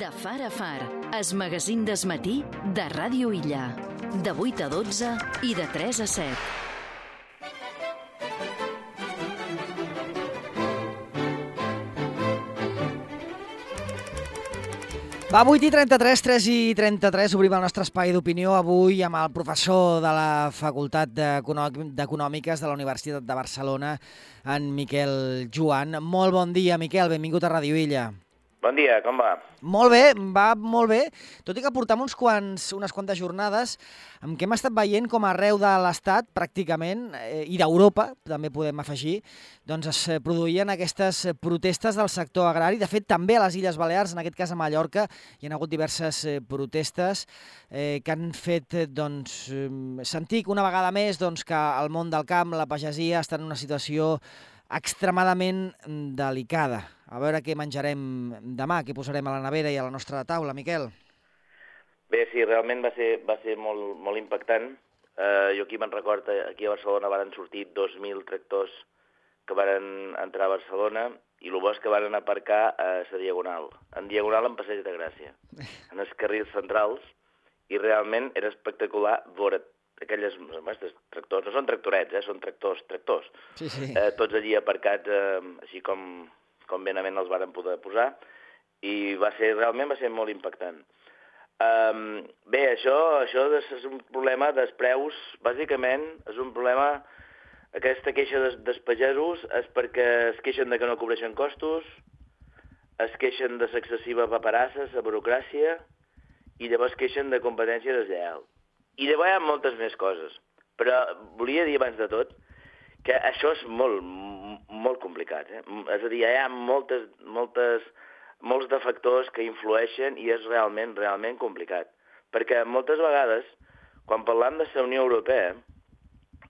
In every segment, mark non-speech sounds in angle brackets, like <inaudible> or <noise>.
De far a far, es magazín desmatí de Ràdio Illa. De 8 a 12 i de 3 a 7. Va, 8 i 33, 3 i 33, obrim el nostre espai d'opinió avui amb el professor de la Facultat d'Econòmiques de la Universitat de Barcelona, en Miquel Joan. Molt bon dia, Miquel, benvingut a Radio Illa. Bon dia, com va? Molt bé, va molt bé, tot i que portam uns quants, unes quantes jornades en què hem estat veient com arreu de l'Estat, pràcticament, eh, i d'Europa, també podem afegir, doncs es produïen aquestes protestes del sector agrari. De fet, també a les Illes Balears, en aquest cas a Mallorca, hi ha hagut diverses eh, protestes eh, que han fet doncs, sentir una vegada més doncs, que el món del camp, la pagesia, està en una situació extremadament delicada. A veure què menjarem demà, què posarem a la nevera i a la nostra taula, Miquel. Bé, sí, realment va ser, va ser molt, molt impactant. Uh, jo aquí me'n recordo, aquí a Barcelona van sortir 2.000 tractors que van entrar a Barcelona i el bo és que van aparcar a la Diagonal, en Diagonal en Passeig de Gràcia, <laughs> en els carrils centrals, i realment era espectacular veure aquelles aquests tractors, no són tractorets, eh, són tractors, tractors, sí, sí. Eh, tots allí aparcats, eh, així com, com benament els varen poder posar, i va ser, realment va ser molt impactant. Um, bé, això, això és un problema dels preus, bàsicament és un problema, aquesta queixa dels, dels pagesos és perquè es queixen de que no cobreixen costos, es queixen de l'excessiva paperassa, la burocràcia, i llavors queixen de competència deslleial. I llavors hi ha moltes més coses. Però volia dir abans de tot que això és molt, molt complicat. Eh? És a dir, hi ha moltes, moltes, molts de factors que influeixen i és realment, realment complicat. Perquè moltes vegades, quan parlam de la Unió Europea,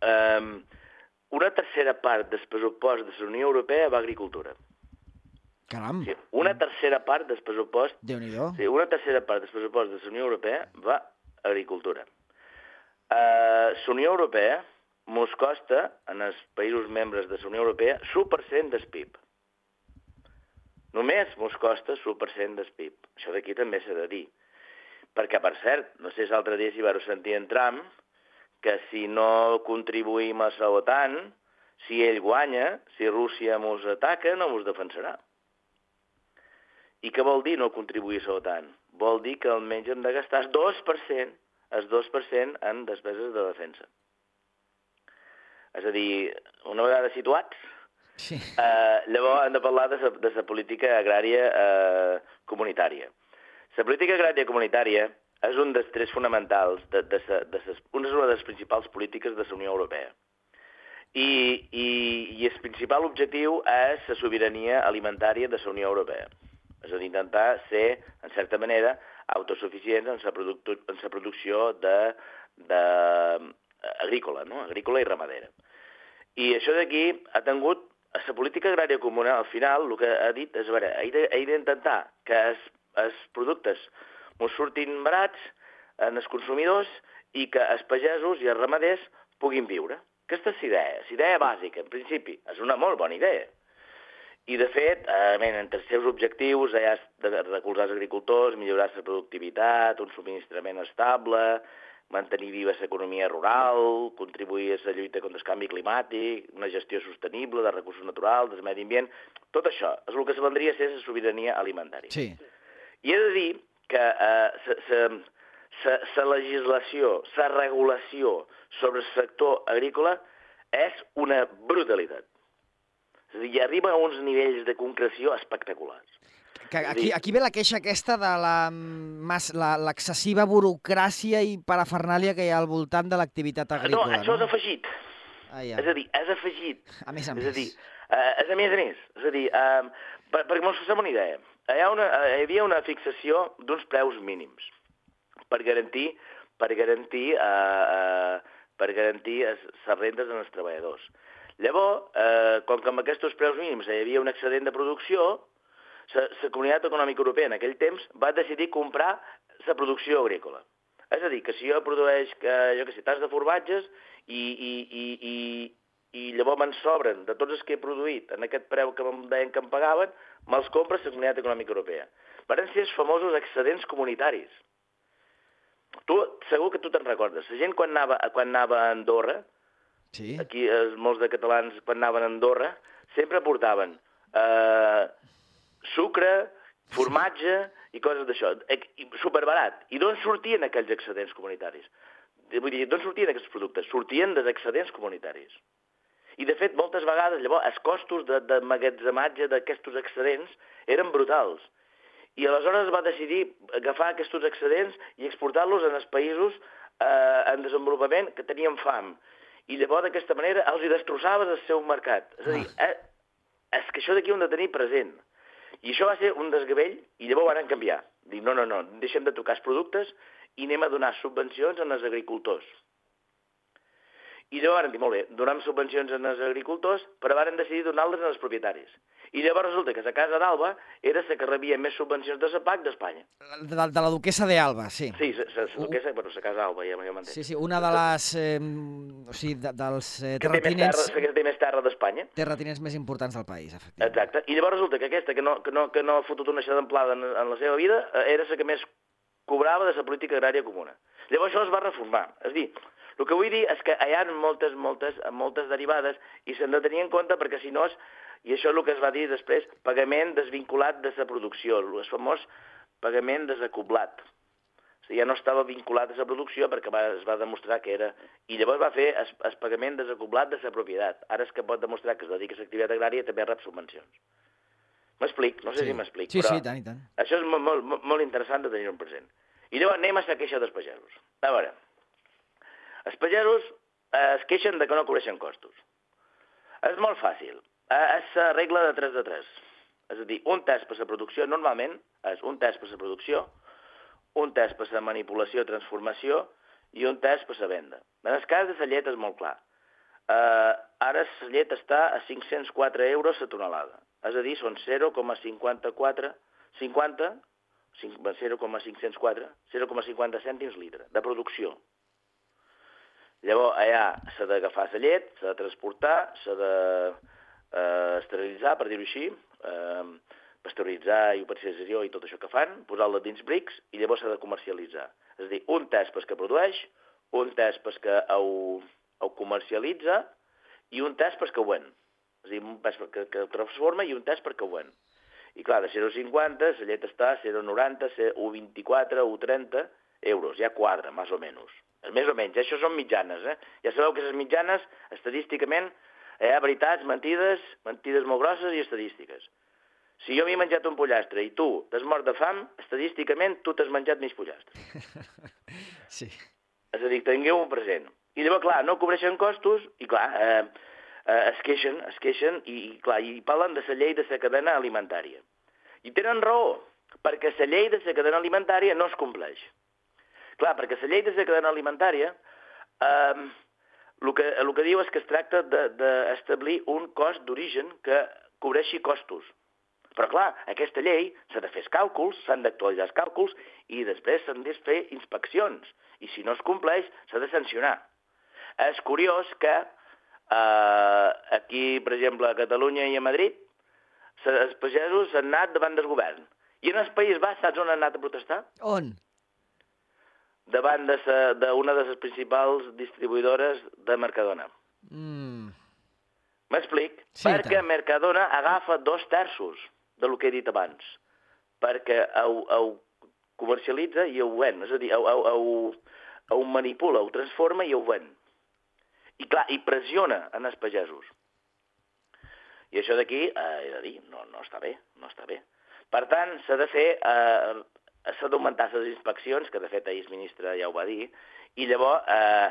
eh, una tercera part del pressupost de la Unió Europea va a agricultura. Caram! Sí, una tercera part del pressupost... déu nhi Sí, una tercera part del pressupost de la Unió Europea va a agricultura. Uh, la Unió Europea mos costa, en els països membres de la Unió Europea, l'1% del PIB. Només mos costa l'1% del PIB. Això d'aquí també s'ha de dir. Perquè, per cert, no sé si l'altre dia si vau sentir en Trump, que si no contribuïm a la OTAN, si ell guanya, si Rússia mos ataca, no mos defensarà. I què vol dir no contribuir a la OTAN? Vol dir que almenys hem de gastar el 2% el 2% en despeses de defensa. És a dir, una vegada situats, sí. eh, llavors hem de parlar de la, de la política agrària eh, comunitària. La política agrària comunitària és un dels tres fonamentals, de, de, de, de ses, una de les principals polítiques de la Unió Europea. I, i, i el principal objectiu és la sobirania alimentària de la Unió Europea. És a dir, intentar ser, en certa manera, autosuficients en la, en la producció de, de agrícola, no? agrícola i ramadera. I això d'aquí ha tingut, la política agrària comuna, al final, el que ha dit és, a veure, he d'intentar que els, els productes ens surtin barats en els consumidors i que els pagesos i els ramaders puguin viure. Aquesta és l'idea, l'idea bàsica, en principi. És una molt bona idea. I, de fet, eh, entre els seus objectius hi ha recolzar els agricultors, millorar la productivitat, un subministrament estable, mantenir viva l'economia rural, contribuir a la lluita contra el canvi climàtic, una gestió sostenible de recursos naturals, del medi ambient... Tot això és el que se vendria a ser la sobirania alimentària. Sí. I he de dir que eh, la legislació, la regulació sobre el sector agrícola és una brutalitat. És dir, arriba a uns nivells de concreció espectaculars. Que aquí, aquí ve la queixa aquesta de l'excessiva burocràcia i parafernàlia que hi ha al voltant de l'activitat agrícola. No, això no? és afegit. Ah, ja. És a dir, és afegit. A més a és més. a dir, uh, és a més a més. És a dir, uh, per, perquè mos fem una idea, hi, ha una, uh, hi havia una fixació d'uns preus mínims per garantir per garantir, uh, uh, per garantir les rendes dels treballadors. Llavors, eh, com que amb aquests preus mínims hi havia un excedent de producció, la Comunitat Econòmica Europea en aquell temps va decidir comprar la producció agrícola. És a dir, que si jo produeix, que, jo que sé, tants de formatges i, i, i, i, i llavors me'n sobren de tots els que he produït en aquest preu que em deien que em pagaven, me'ls compra la Comunitat Econòmica Europea. van ser els famosos excedents comunitaris. Tu, segur que tu te'n recordes. La gent quan anava, quan anava a Andorra, Sí. aquí els, molts de catalans quan anaven a Andorra, sempre portaven eh, sucre, formatge i coses d'això, eh, superbarat. I d'on sortien aquells excedents comunitaris? Vull dir, d'on sortien aquests productes? Sortien dels excedents comunitaris. I, de fet, moltes vegades, llavors, els costos de, de magatzematge d'aquests excedents eren brutals. I aleshores es va decidir agafar aquests excedents i exportar-los en els països eh, en desenvolupament que tenien fam. I llavors, d'aquesta manera, els hi destrossaves el seu mercat. És a dir, eh, és que això d'aquí ho hem de tenir present. I això va ser un desgavell i llavors van canviar. Dir, no, no, no, deixem de tocar els productes i anem a donar subvencions als agricultors. I llavors van dir, molt bé, donem subvencions als agricultors, però van decidir donar-les als propietaris. I llavors resulta que la Casa d'Alba era la que rebia més subvencions de la PAC d'Espanya. De, de, de la duquesa de Alba, sí. Sí, la, duquesa, bueno, la Casa d'Alba, ja, ja m'entenc. Sí, sí, una de les... Eh, o sigui, de, dels eh, Que té més terra, terratinents, que té més terra d'Espanya. terratinents més importants del país, efectivament. Exacte. I llavors resulta que aquesta, que no, que no, que no ha fotut una xadamplada en, en la seva vida, eh, era la que més cobrava de la política agrària comuna. Llavors això es va reformar. És a dir, el que vull dir és que hi ha moltes, moltes, moltes derivades i s'han de tenir en compte perquè si no és, i això és el que es va dir després, pagament desvinculat de la producció, el famós pagament desacoblat. O sigui, ja no estava vinculat a la producció perquè va, es va demostrar que era... I llavors va fer el, el pagament desacoblat de la propietat. Ara és que pot demostrar que es dedica a l'activitat agrària i també rep subvencions. M'explic? No sé Sí. si m'explic, Sí, però sí, tant, i tant. això és molt, molt, molt interessant de tenir-ho present. I llavors anem a la queixa dels pagesos. A veure, els pagesos eh, es queixen de que no cobreixen costos. És molt fàcil. Eh, és la regla de 3 de 3. És a dir, un test per la producció normalment és un test per la producció, un test per la manipulació, transformació i un test per la venda. En el cas de la llet és molt clar. Uh, ara la llet està a 504 euros la tonelada. És a dir, són 0,54 50 0,504 0,50 cèntims litre de producció. Llavors, allà s'ha d'agafar la llet, s'ha de transportar, s'ha de eh, esterilitzar, per dir-ho així, eh, pasteuritzar i pasterització i tot això que fan, posar-la dins brics i llavors s'ha de comercialitzar. És a dir, un test pels que produeix, un test pels que ho, ho comercialitza i un test pels que ho ven. És a dir, un test que, que transforma i un test perquè ho ven. I clar, de 0,50 la llet està a 0,90, 1,24, 1,30 euros, ja quadra, més o menys. Més o menys, això són mitjanes, eh? Ja sabeu que les mitjanes, estadísticament, hi ha veritats, mentides, mentides molt grosses i estadístiques. Si jo m'he menjat un pollastre i tu t'has mort de fam, estadísticament tu t'has menjat mig pollastre. <laughs> Sí. És a dir, tingueu-ho present. I llavors, clar, no cobreixen costos i, clar, eh, eh, es queixen, es queixen i, i, clar, i parlen de la llei de la cadena alimentària. I tenen raó, perquè la llei de la cadena alimentària no es compleix. Clar, perquè la llei de la cadena alimentària eh, el, que, el que diu és que es tracta d'establir de, un cost d'origen que cobreixi costos. Però, clar, aquesta llei s'ha de fer els càlculs, s'han d'actualitzar els càlculs i després s'han de fer inspeccions. I si no es compleix, s'ha de sancionar. És curiós que eh, aquí, per exemple, a Catalunya i a Madrid, els pagesos han anat davant del govern. I en el País Basc, saps on han anat a protestar? On? Davant d'una de, de, de les principals distribuïdores de Mercadona. Mm. M'explic? Sí, perquè tant. Mercadona agafa dos terços de lo que he dit abans, perquè ho, ho comercialitza i ho ven, és a dir, ho, ho, ho, ho manipula, ho transforma i ho ven. I clar, i pressiona en els pagesos. I això d'aquí, eh, he de dir, no, no està bé, no està bé. Per tant, s'ha de fer, eh, s'ha d'augmentar les inspeccions, que de fet ahir el ministre ja ho va dir, i llavors eh,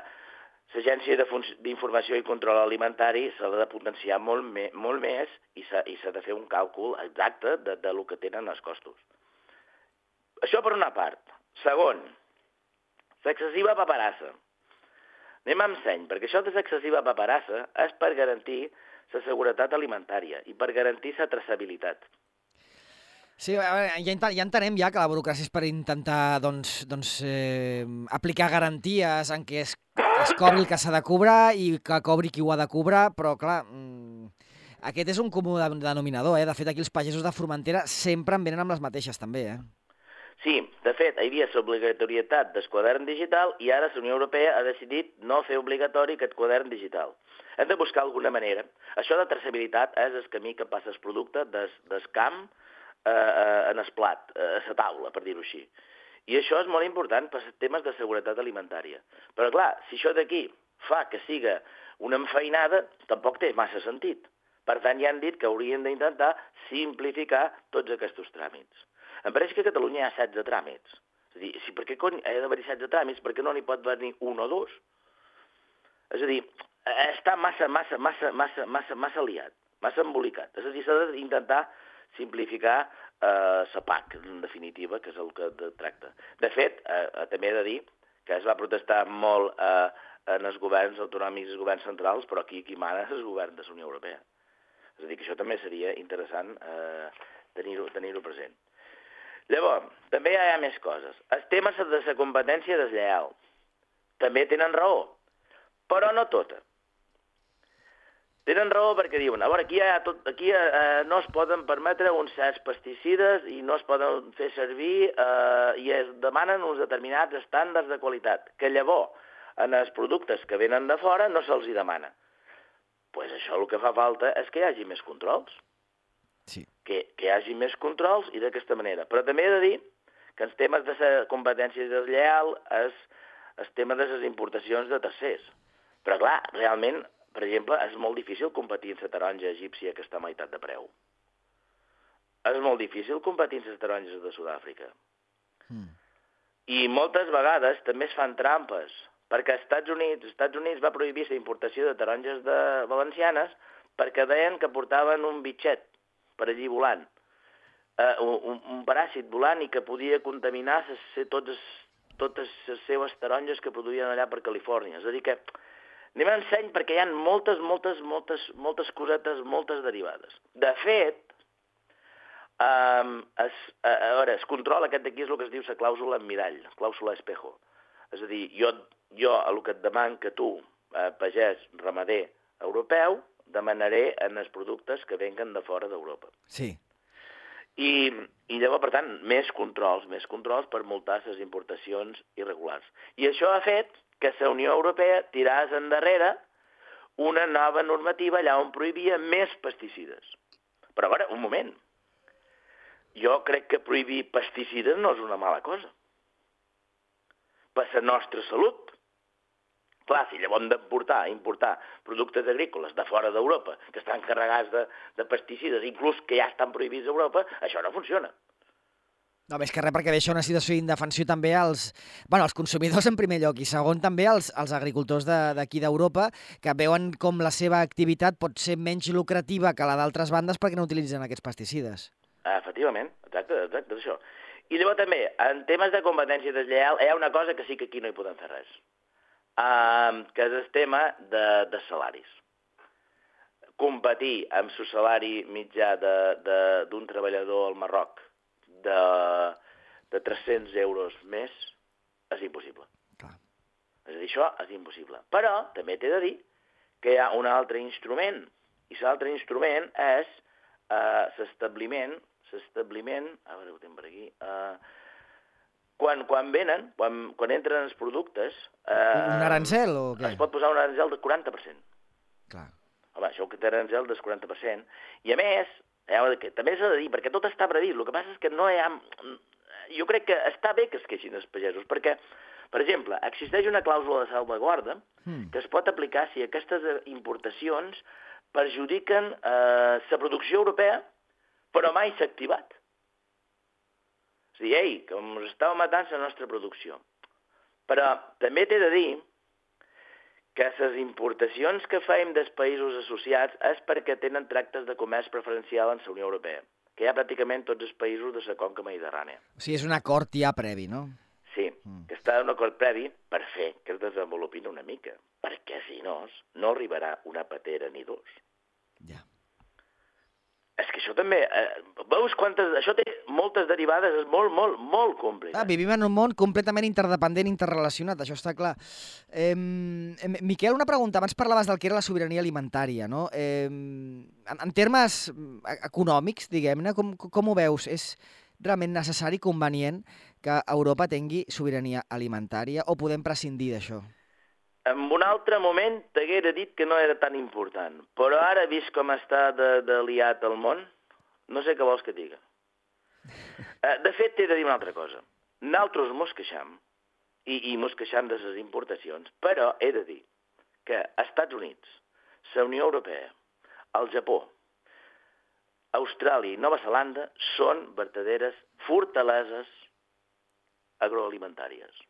l'Agència d'Informació i Control Alimentari s'ha de potenciar molt, me, molt més i s'ha de fer un càlcul exacte de, de lo que tenen els costos. Això per una part. Segon, l'excessiva paperassa. Anem amb seny, perquè això de l'excessiva paperassa és per garantir la seguretat alimentària i per garantir la traçabilitat. Sí, ja, ja entenem ja que la burocràcia és per intentar doncs, doncs, eh, aplicar garanties en què es, es cobri el que s'ha de cobrar i que cobri qui ho ha de cobrar, però clar, mm, Aquest és un comú denominador, eh? De fet, aquí els pagesos de Formentera sempre en venen amb les mateixes, també, eh? Sí, de fet, hi havia l'obligatorietat del quadern digital i ara la Unió Europea ha decidit no fer obligatori aquest quadern digital. Hem de buscar alguna manera. Això de traçabilitat és el camí que passa el producte des, des camp eh, eh, en el plat, eh, a la taula, per dir-ho així. I això és molt important per temes de seguretat alimentària. Però clar, si això d'aquí fa que siga una enfeinada, tampoc té massa sentit. Per tant, ja han dit que haurien d'intentar simplificar tots aquests tràmits. Em pareix que a Catalunya hi ha 16 tràmits. És a dir, si per què cony ha d'haver-hi 16 tràmits, per què no n'hi pot venir un o dos? És a dir, està massa, massa, massa, massa, massa, massa liat, massa embolicat. És a dir, s'ha d'intentar simplificar eh, la PAC, en definitiva, que és el que de, tracta. De fet, eh, també he de dir que es va protestar molt eh, en els governs autonòmics i els governs centrals, però aquí qui mana és el govern de la Unió Europea. És a dir, que això també seria interessant eh, tenir-ho tenir, present. Llavors, també hi ha més coses. Els temes de la competència deslleial també tenen raó, però no tota. Tenen raó perquè diuen, a veure, aquí, ha tot, aquí eh, no es poden permetre uns certs pesticides i no es poden fer servir eh, i es demanen uns determinats estàndards de qualitat, que llavors en els productes que venen de fora no se'ls hi demana. Pues això el que fa falta és que hi hagi més controls. Sí. Que, que hi hagi més controls i d'aquesta manera. Però també he de dir que els temes de la competència deslleal és el tema de les importacions de tercers. Però clar, realment, per exemple, és molt difícil competir amb la taronja egípcia que està a meitat de preu. És molt difícil competir amb les taronges de Sud-àfrica. Mm. I moltes vegades també es fan trampes, perquè als Estats Units, als Estats Units va prohibir la importació de taronges de valencianes perquè deien que portaven un bitxet per allí volant, uh, un, un paràsit volant i que podia contaminar ser totes, totes les seves taronges que produïen allà per Califòrnia. És a dir que anem en seny perquè hi ha moltes, moltes, moltes, moltes cosetes, moltes derivades. De fet, um, es, a, a veure, es control aquest d'aquí és el que es diu la clàusula mirall, clàusula espejo. És a dir, jo, jo el que et deman que tu, eh, pagès, ramader europeu, demanaré en els productes que venguen de fora d'Europa. Sí. I, I llavors, per tant, més controls, més controls per multar les importacions irregulars. I això ha fet que la Unió Europea tiràs endarrere una nova normativa allà on prohibia més pesticides. Però a veure, un moment. Jo crec que prohibir pesticides no és una mala cosa. Per la nostra salut. Clar, si llavors d'importar importar productes agrícoles de fora d'Europa que estan carregats de, de pesticides, inclús que ja estan prohibits a Europa, això no funciona. No, més que res perquè deixa una situació d'indefensió també als, bueno, als consumidors en primer lloc i segon també als, als agricultors d'aquí de, d'Europa que veuen com la seva activitat pot ser menys lucrativa que la d'altres bandes perquè no utilitzen aquests pesticides. Efectivament, exacte, exacte, això. I llavors també, en temes de competència deslleial, hi ha una cosa que sí que aquí no hi podem fer res eh, que és el tema de, de salaris. Competir amb el salari mitjà d'un treballador al Marroc de, de 300 euros més és impossible. Clar. És a dir, això és impossible. Però també t'he de dir que hi ha un altre instrument, i l'altre instrument és eh, l'establiment, l'establiment, a veure, ho tinc per aquí, eh, quan, quan venen, quan, quan entren els productes... Eh, un arancel o què? Es pot posar un arancel del 40%. Clar. Home, això que té arancel del 40%. I a més, eh, que també s'ha de dir, perquè tot està previst, el que passa és que no hi ha... Jo crec que està bé que es queixin els pagesos, perquè, per exemple, existeix una clàusula de salvaguarda hmm. que es pot aplicar si aquestes importacions perjudiquen eh, la producció europea, però mai s'ha activat. És a dir, ei, que ens estava matant la nostra producció. Però també t'he de dir que les importacions que fem dels països associats és perquè tenen tractes de comerç preferencial en la Unió Europea, que hi ha pràcticament tots els països de la conca mediterrània. O sigui, és un acord ja previ, no? Sí, mm. que està un acord previ per fer que es desenvolupin una mica, perquè si no, no arribarà una patera ni dos. Ja. És que això també... Eh, veus quantes... Això té moltes derivades, és molt, molt, molt complicat. Ah, vivim en un món completament interdependent, interrelacionat, això està clar. Eh, Miquel, una pregunta. Abans parlaves del que era la sobirania alimentària, no? Eh, en, en termes econòmics, diguem-ne, com, com ho veus? És realment necessari, convenient, que Europa tingui sobirania alimentària o podem prescindir d'això? En un altre moment t'haguera dit que no era tan important, però ara, vist com està de, de liat el món, no sé què vols que diga. Eh, de fet, t'he de dir una altra cosa. Nosaltres mos queixam, i, i mos queixam de les importacions, però he de dir que Estats Units, la Unió Europea, el Japó, Austràlia i Nova Zelanda són verdaderes fortaleses agroalimentàries.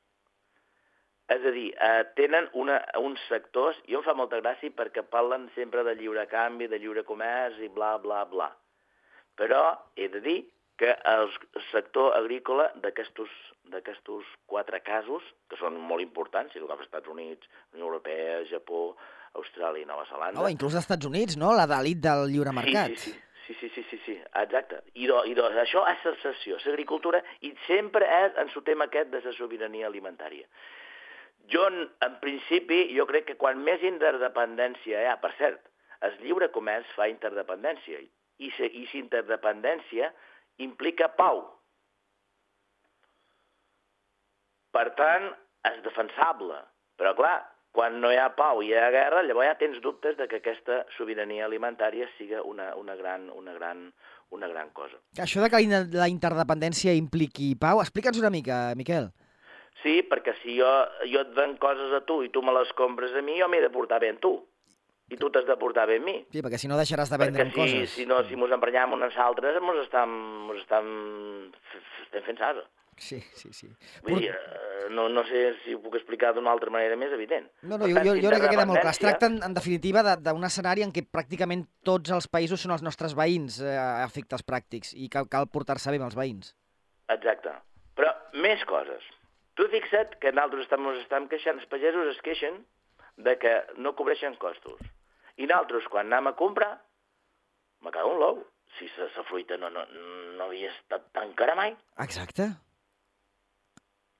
És a dir, eh, tenen una, uns sectors, jo em fa molta gràcia perquè parlen sempre de lliure canvi, de lliure comerç i bla, bla, bla. Però he de dir que el sector agrícola d'aquests quatre casos, que són molt importants, si tu agafes Estats Units, Unió Europea, Japó, Austràlia i Nova Zelanda... Oh, inclús als Estats Units, no? La d'elit del lliure mercat. Sí, sí, sí. Sí, sí, sí, sí, sí, exacte. I, do, i do, això és la sessió, l'agricultura, i sempre és en el tema aquest de la sobirania alimentària. Jo, en principi, jo crec que quan més interdependència hi ha, per cert, el lliure comerç fa interdependència, i i si interdependència implica pau. Per tant, és defensable. Però, clar, quan no hi ha pau i hi ha guerra, llavors ja tens dubtes de que aquesta sobirania alimentària siga una, una, gran, una, gran, una gran cosa. Això de que la interdependència impliqui pau, explica'ns una mica, Miquel. Sí, perquè si jo, jo et ven coses a tu i tu me les compres a mi, jo m'he de portar bé amb tu. I tu t'has de portar bé amb mi. Sí, perquè si no deixaràs de vendre si, coses. si no, si mos emprenyam unes altres, mos estem, mos estem, estem fent sasa. Sí, sí, sí. Vull dir, eh, no, no sé si ho puc explicar d'una altra manera més evident. No, no, jo, jo, jo crec que queda molt clar. Es tracta, en, en definitiva, d'un escenari en què pràcticament tots els països són els nostres veïns eh, a efectes pràctics i cal, cal portar-se bé amb els veïns. Exacte. Però més coses. Tu fixa't que nosaltres estem, ens estem queixant, els pagesos es queixen de que no cobreixen costos. I nosaltres, quan anem a comprar, me cago un l'ou. Si la fruita no, no, no havia estat tan cara mai. Exacte.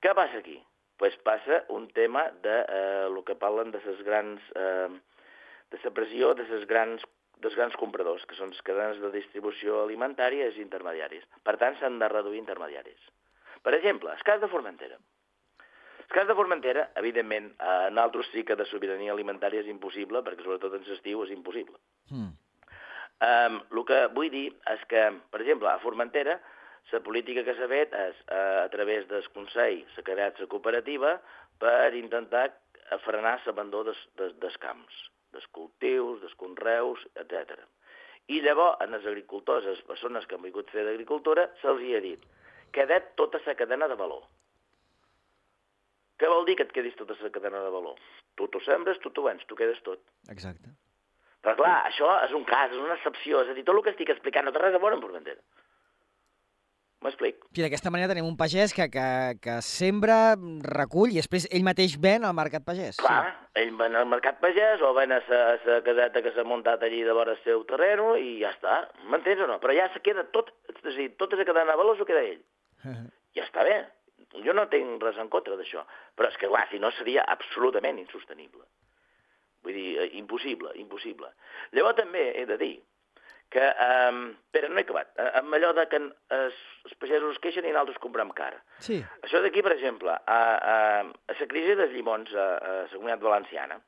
Què passa aquí? pues passa un tema de eh, el que parlen de les grans... Eh, de la pressió de les grans dels grans compradors, que són les cadenes de distribució alimentària i intermediaris. Per tant, s'han de reduir intermediaris. Per exemple, el cas de Formentera. El cas de Formentera, evidentment, eh, en altres sí que de sobirania alimentària és impossible, perquè sobretot en l'estiu és impossible. Mm. Um, el que vull dir és que, per exemple, a Formentera, la política que s'ha fet és, uh, a través del Consell, s'ha creat la cooperativa per intentar frenar l'abandó des, des, des camps, dels cultius, dels conreus, etc. I llavors, en els agricultors, les persones que han vingut fer d'agricultura, se'ls ha dit que tota la cadena de valor. Què vol dir que et quedis tota la cadena de valor? Tu t'ho sembres, tu t'ho vens, tu quedes tot. Exacte. Però clar, això és un cas, és una excepció, és a dir, tot el que estic explicant no té res a veure amb Formentera. M'explic. I d'aquesta manera tenim un pagès que, que, que sembra, recull i després ell mateix ven al mercat pagès. Clar, sí. ell ven al mercat pagès o ven a la caseta que s'ha muntat allí de vora el seu terreno i ja està. M'entens o no? Però ja se queda tot, és a dir, tota la cadena de valor s'ho queda ell. <laughs> ja està bé jo no tinc res en contra d'això, però és que, clar, si no seria absolutament insostenible. Vull dir, eh, impossible, impossible. Llavors també he de dir que, um, però no he acabat, eh, amb allò de que els, els pagesos es queixen i nosaltres comprem cara. Sí. Això d'aquí, per exemple, a, a, a la crisi dels llimons a, a la comunitat valenciana,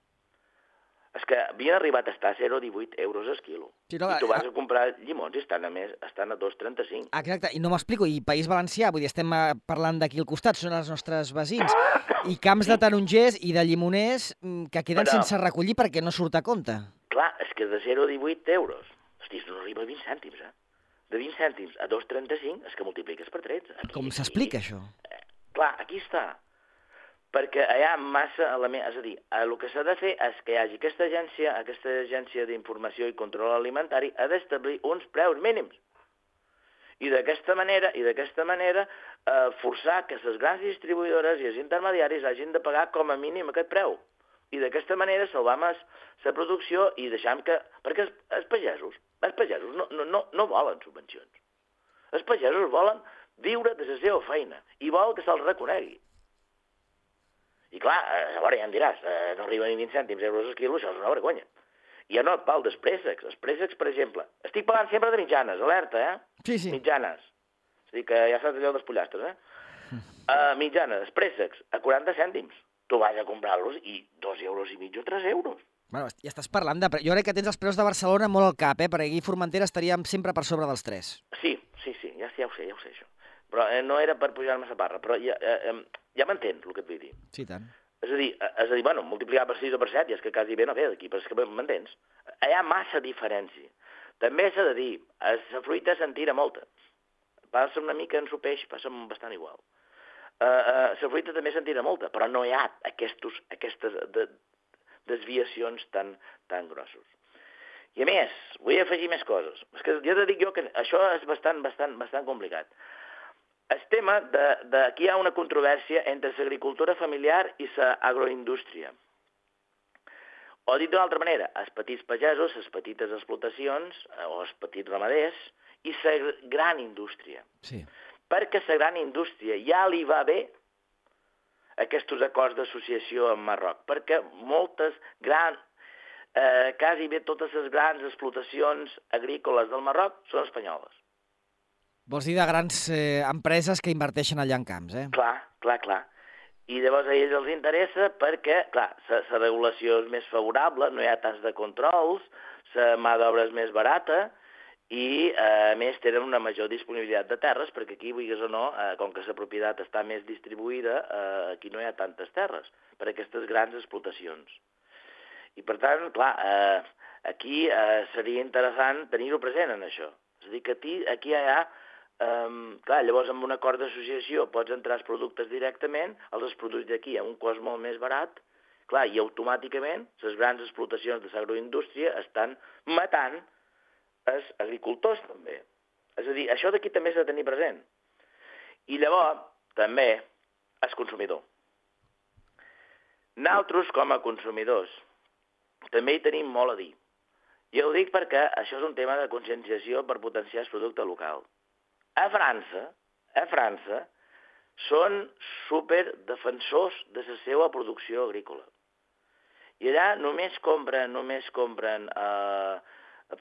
és que havien arribat a estar a 0,18 euros al quilo. Sí, no, I tu vas a comprar llimons i estan a, més, estan a 2,35. Exacte, i no m'explico, i País Valencià, vull dir, estem eh, parlant d'aquí al costat, són els nostres veïns, i camps sí. de tarongers i de llimoners mm, que queden Però, sense recollir perquè no surt a compte. Clar, és que de 0,18 euros, hosti, no arriba a 20 cèntims, eh? De 20 cèntims a 2,35 és que multipliques per 13. Aquí, Com s'explica, això? Eh, clar, aquí està perquè hi ha massa elements, és a dir, el que s'ha de fer és que hi hagi aquesta agència, aquesta agència d'informació i control alimentari ha d'establir uns preus mínims. I d'aquesta manera, i d'aquesta manera eh, forçar que les grans distribuïdores i els intermediaris hagin de pagar com a mínim aquest preu. I d'aquesta manera salvam la producció i deixam que... Perquè els, els pagesos Els pagesos no, no, no, no volen subvencions. Els pagesos volen viure de la seva feina i vol que se'ls reconegui. I clar, eh, a veure, ja em diràs, eh, no arriben ni 20 cèntims euros al quilo, això és una vergonya. I ja no et pal dels préssecs. Els préssecs, per exemple, estic pagant sempre de mitjanes, alerta, eh? Sí, sí. Mitjanes. És a dir, que ja saps allò dels pollastres, eh? Uh, mitjanes, préssecs, a 40 cèntims. Tu vas a comprar-los i 2 euros i mig o 3 euros. Bueno, ja estàs parlant de... Jo crec que tens els preus de Barcelona molt al cap, eh? Perquè aquí Formentera estaríem sempre per sobre dels 3. Sí, sí, sí, ja, ja ho sé, ja ho sé, això. Però eh, no era per pujar-me la parra, però ja, eh, eh, ja m'entens el que et vull dir. Sí, tant. És a dir, eh, és a dir, bueno, multiplicar per 6 o per 7 i és que quasi bé no ve d'aquí, però és que m'entens? Hi ha massa diferència. També s'ha de dir, a la fruita se'n tira molta. Passa una mica en su peix, passa bastant igual. Uh, uh, la fruita també se'n tira molta, però no hi ha aquestos, aquestes de, desviacions tan, tan grossos. I a més, vull afegir més coses. És que ja te dic jo que això és bastant, bastant, bastant complicat. El tema de, de aquí hi ha una controvèrsia entre l'agricultura familiar i l'agroindústria. O dit d'una altra manera, els petits pagesos, les petites explotacions eh, o els petits ramaders i la gran indústria. Sí. Perquè la gran indústria ja li va bé aquests acords d'associació amb Marroc, perquè moltes grans, eh, quasi bé totes les grans explotacions agrícoles del Marroc són espanyoles. Vols dir de grans eh, empreses que inverteixen allà en camps, eh? Clar, clar, clar. I llavors a ells els interessa perquè, clar, la regulació és més favorable, no hi ha tants de controls, la mà d'obra és més barata i, eh, a més, tenen una major disponibilitat de terres, perquè aquí, vulguis o no, eh, com que la propietat està més distribuïda, eh, aquí no hi ha tantes terres per aquestes grans explotacions. I, per tant, clar, eh, aquí eh, seria interessant tenir-ho present en això. És a dir, que aquí hi ha Um, clar, llavors amb un acord d'associació pots entrar els productes directament, els produïts d'aquí a un cost molt més barat, clar, i automàticament les grans explotacions de l'agroindústria estan matant els agricultors també. És a dir, això d'aquí també s'ha de tenir present. I llavors, també, el consumidor. Nosaltres, com a consumidors, també hi tenim molt a dir. Jo ho dic perquè això és un tema de conscienciació per potenciar el producte local. A França, a França, són super defensors de la seva producció agrícola. I allà només compren, només compren eh,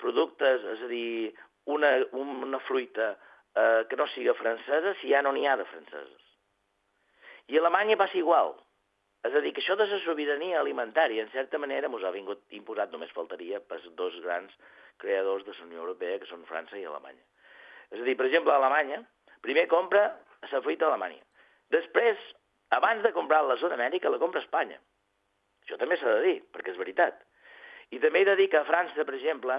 productes, és a dir, una, una fruita eh, que no siga francesa si ja no n'hi ha de franceses. I a Alemanya passa igual. És a dir, que això de la sobirania alimentària, en certa manera, ens ha vingut imposat, només faltaria, per dos grans creadors de la Unió Europea, que són França i Alemanya. És a dir, per exemple, a Alemanya, primer compra la fruita a Alemanya. Després, abans de comprar la zona Amèrica, la compra a Espanya. Això també s'ha de dir, perquè és veritat. I també he de dir que a França, per exemple,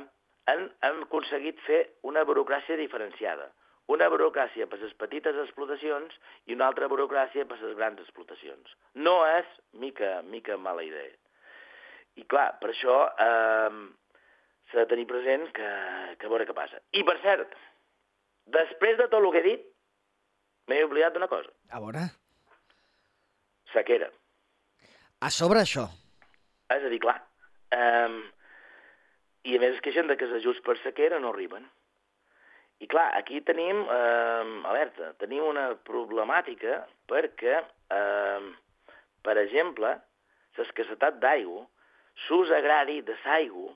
han, han aconseguit fer una burocràcia diferenciada. Una burocràcia per les petites explotacions i una altra burocràcia per les grans explotacions. No és mica, mica mala idea. I clar, per això eh, s'ha de tenir present que, que a veure què passa. I per cert, després de tot el que he dit, m'he oblidat d'una cosa. A veure, Sequera. a sobre això. És a dir, clar, um, i a més es queixen de que els ajuts per sequera no arriben. I clar, aquí tenim, um, alerta, tenim una problemàtica perquè, um, per exemple, l'escassetat d'aigua, l'ús agrari de l'aigua,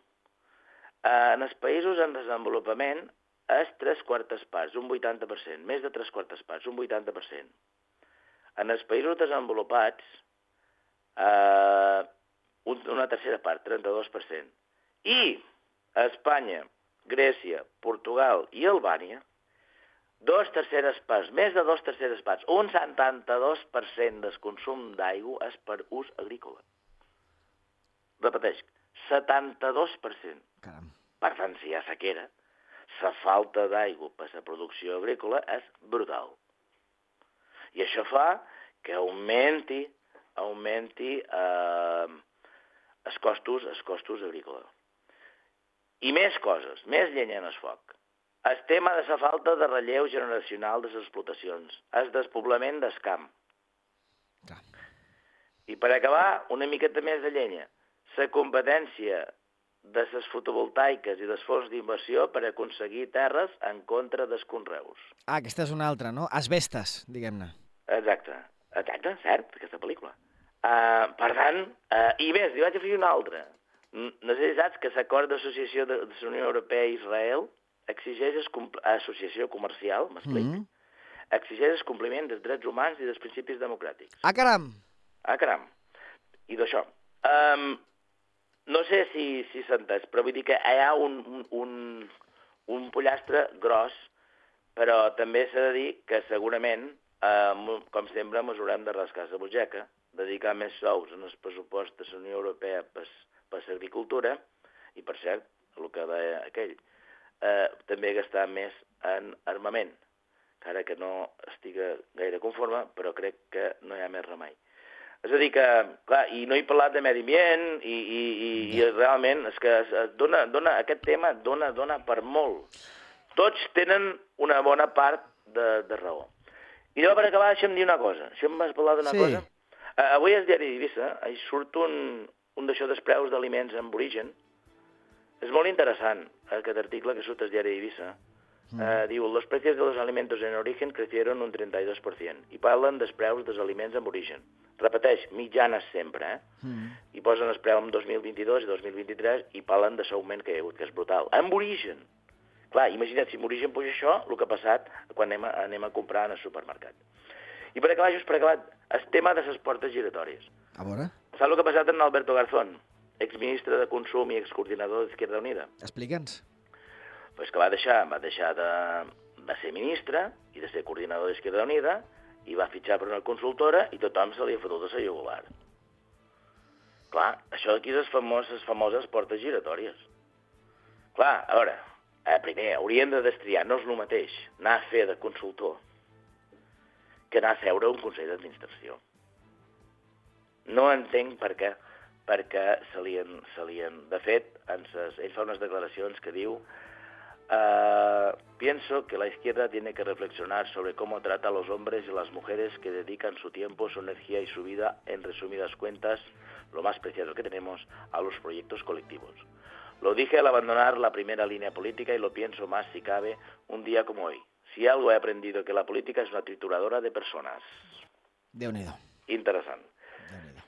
eh, en els països en desenvolupament és tres quartes parts, un 80%, més de tres quartes parts, un 80%. En els països desenvolupats, eh, un, una tercera part, 32%. I a Espanya, Grècia, Portugal i Albània, dos terceres parts, més de dos terceres parts, un 72% del consum d'aigua és per ús agrícola. Repeteix, 72%. Caram. Per tant, si hi ha sequera, la falta d'aigua per la producció agrícola és brutal. I això fa que augmenti, augmenti eh, els costos, els costos agrícoles. I més coses, més llenya en el foc. El tema de la falta de relleu generacional de les explotacions, el despoblament del camp. I per acabar, una miqueta més de llenya. La competència de les fotovoltaiques i dels fons d'inversió per aconseguir terres en contra dels conreus. Ah, aquesta és una altra, no? Asbestes, diguem-ne. Exacte, exacte, cert, aquesta pel·lícula. Uh, per tant, uh, i més, li vaig afegir una altra. No sé si saps que l'acord d'associació de, de la Unió Europea i Israel exigeix el compl- associació comercial, m'explic, Mm -hmm. exigeix el compliment dels drets humans i dels principis democràtics. Ah, caram! Ah, caram. I d'això. Um, no sé si, si s'ha entès, però vull dir que hi ha un, un, un, un pollastre gros, però també s'ha de dir que segurament, eh, com sempre, ens haurem de rascar la butxaca, dedicar més sous en el pressupost de la Unió Europea per, per l'agricultura, i per cert, el que deia aquell, eh, també gastar més en armament, encara que no estiga gaire conforme, però crec que no hi ha més remei. És a dir que, clar, i no he parlat de medi ambient i, i, i, i realment és que es, es dona, dona, aquest tema dona, dona per molt. Tots tenen una bona part de, de raó. I llavors, per acabar, deixa'm dir una cosa. Deixa'm parlar d'una Sí. cosa. Uh, avui al diari d'Eivissa hi surt un, un d'això dels preus d'aliments en origen. És molt interessant aquest article que surt al diari d'Eivissa. Uh, diu, los precios de los alimentos en origen crecieron un 32% i parlen dels preus dels aliments en origen. Repeteix, mitjanes sempre, eh? Mm. I posen el preu en 2022 i 2023 i parlen de l'augment que hi ha hagut, que és brutal. En origen! Clar, imagina't, si en origen puja això, el que ha passat quan anem a, anem a comprar en el supermercat. I per acabar, just per acabar, el tema de les portes giratòries. A veure, Saps el que ha passat amb Alberto Garzón, exministre de Consum i excoordinador d'Izquierda Unida? explica'ns. Pues que va deixar, va deixar de, de ser ministre i de ser coordinador d'Izquierda Unida i va fitxar per una consultora i tothom se li ha fotut a la jugular. Clar, això d'aquí les famoses, famoses portes giratòries. Clar, a veure, eh, primer, hauríem de destriar, no és el mateix, anar a fer de consultor que anar a seure un consell d'administració. No entenc per què, perquè se li en. De fet, en ses, ell fa unes declaracions que diu "Ah, pienso que la izquierda tiene que reflexionar sobre cómo trata a los hombres y las mujeres que dedican su tiempo, su energía y su vida, en resumidas cuentas, lo más preciado que tenemos, a los proyectos colectivos. Lo dije al abandonar la primera línea política y lo pienso más si cabe un día como hoy. Si algo he aprendido que la política es una trituradora de personas. Déu-n'hi-do. Interessant. Déu-n'hi-do.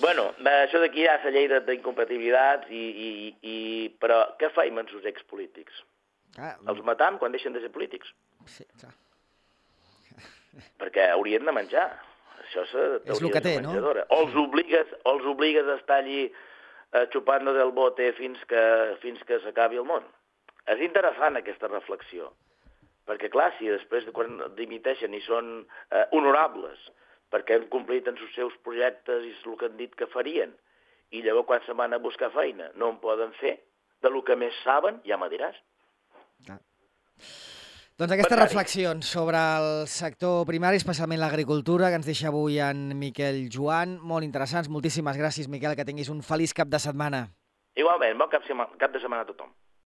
Bueno, eh, això d'aquí hi ha la llei de- d'incompatibilitats, i, i, i, però què faim amb els expolítics? Ah, Els matam quan deixen de ser polítics? sí, clar. <laughs> Perquè haurien de menjar. Això és, És el que té, no? O els obligues, o els obligues a estar allí eh, xupant del bote fins que, fins que s'acabi el món. És interessant aquesta reflexió. Perquè, clar, si després, quan dimiteixen i són eh, honorables, perquè han complit en els seus projectes i és el que han dit que farien, i llavors quan se'n van a buscar feina no en poden fer, de lo que més saben, ja me diràs. Clar. Doncs aquestes reflexions sobre el sector primari, especialment l'agricultura, que ens deixa avui en Miquel Joan, molt interessants. Moltíssimes gràcies, Miquel, que tinguis un feliç cap de setmana. Igualment, bon cap, cap de setmana a tothom.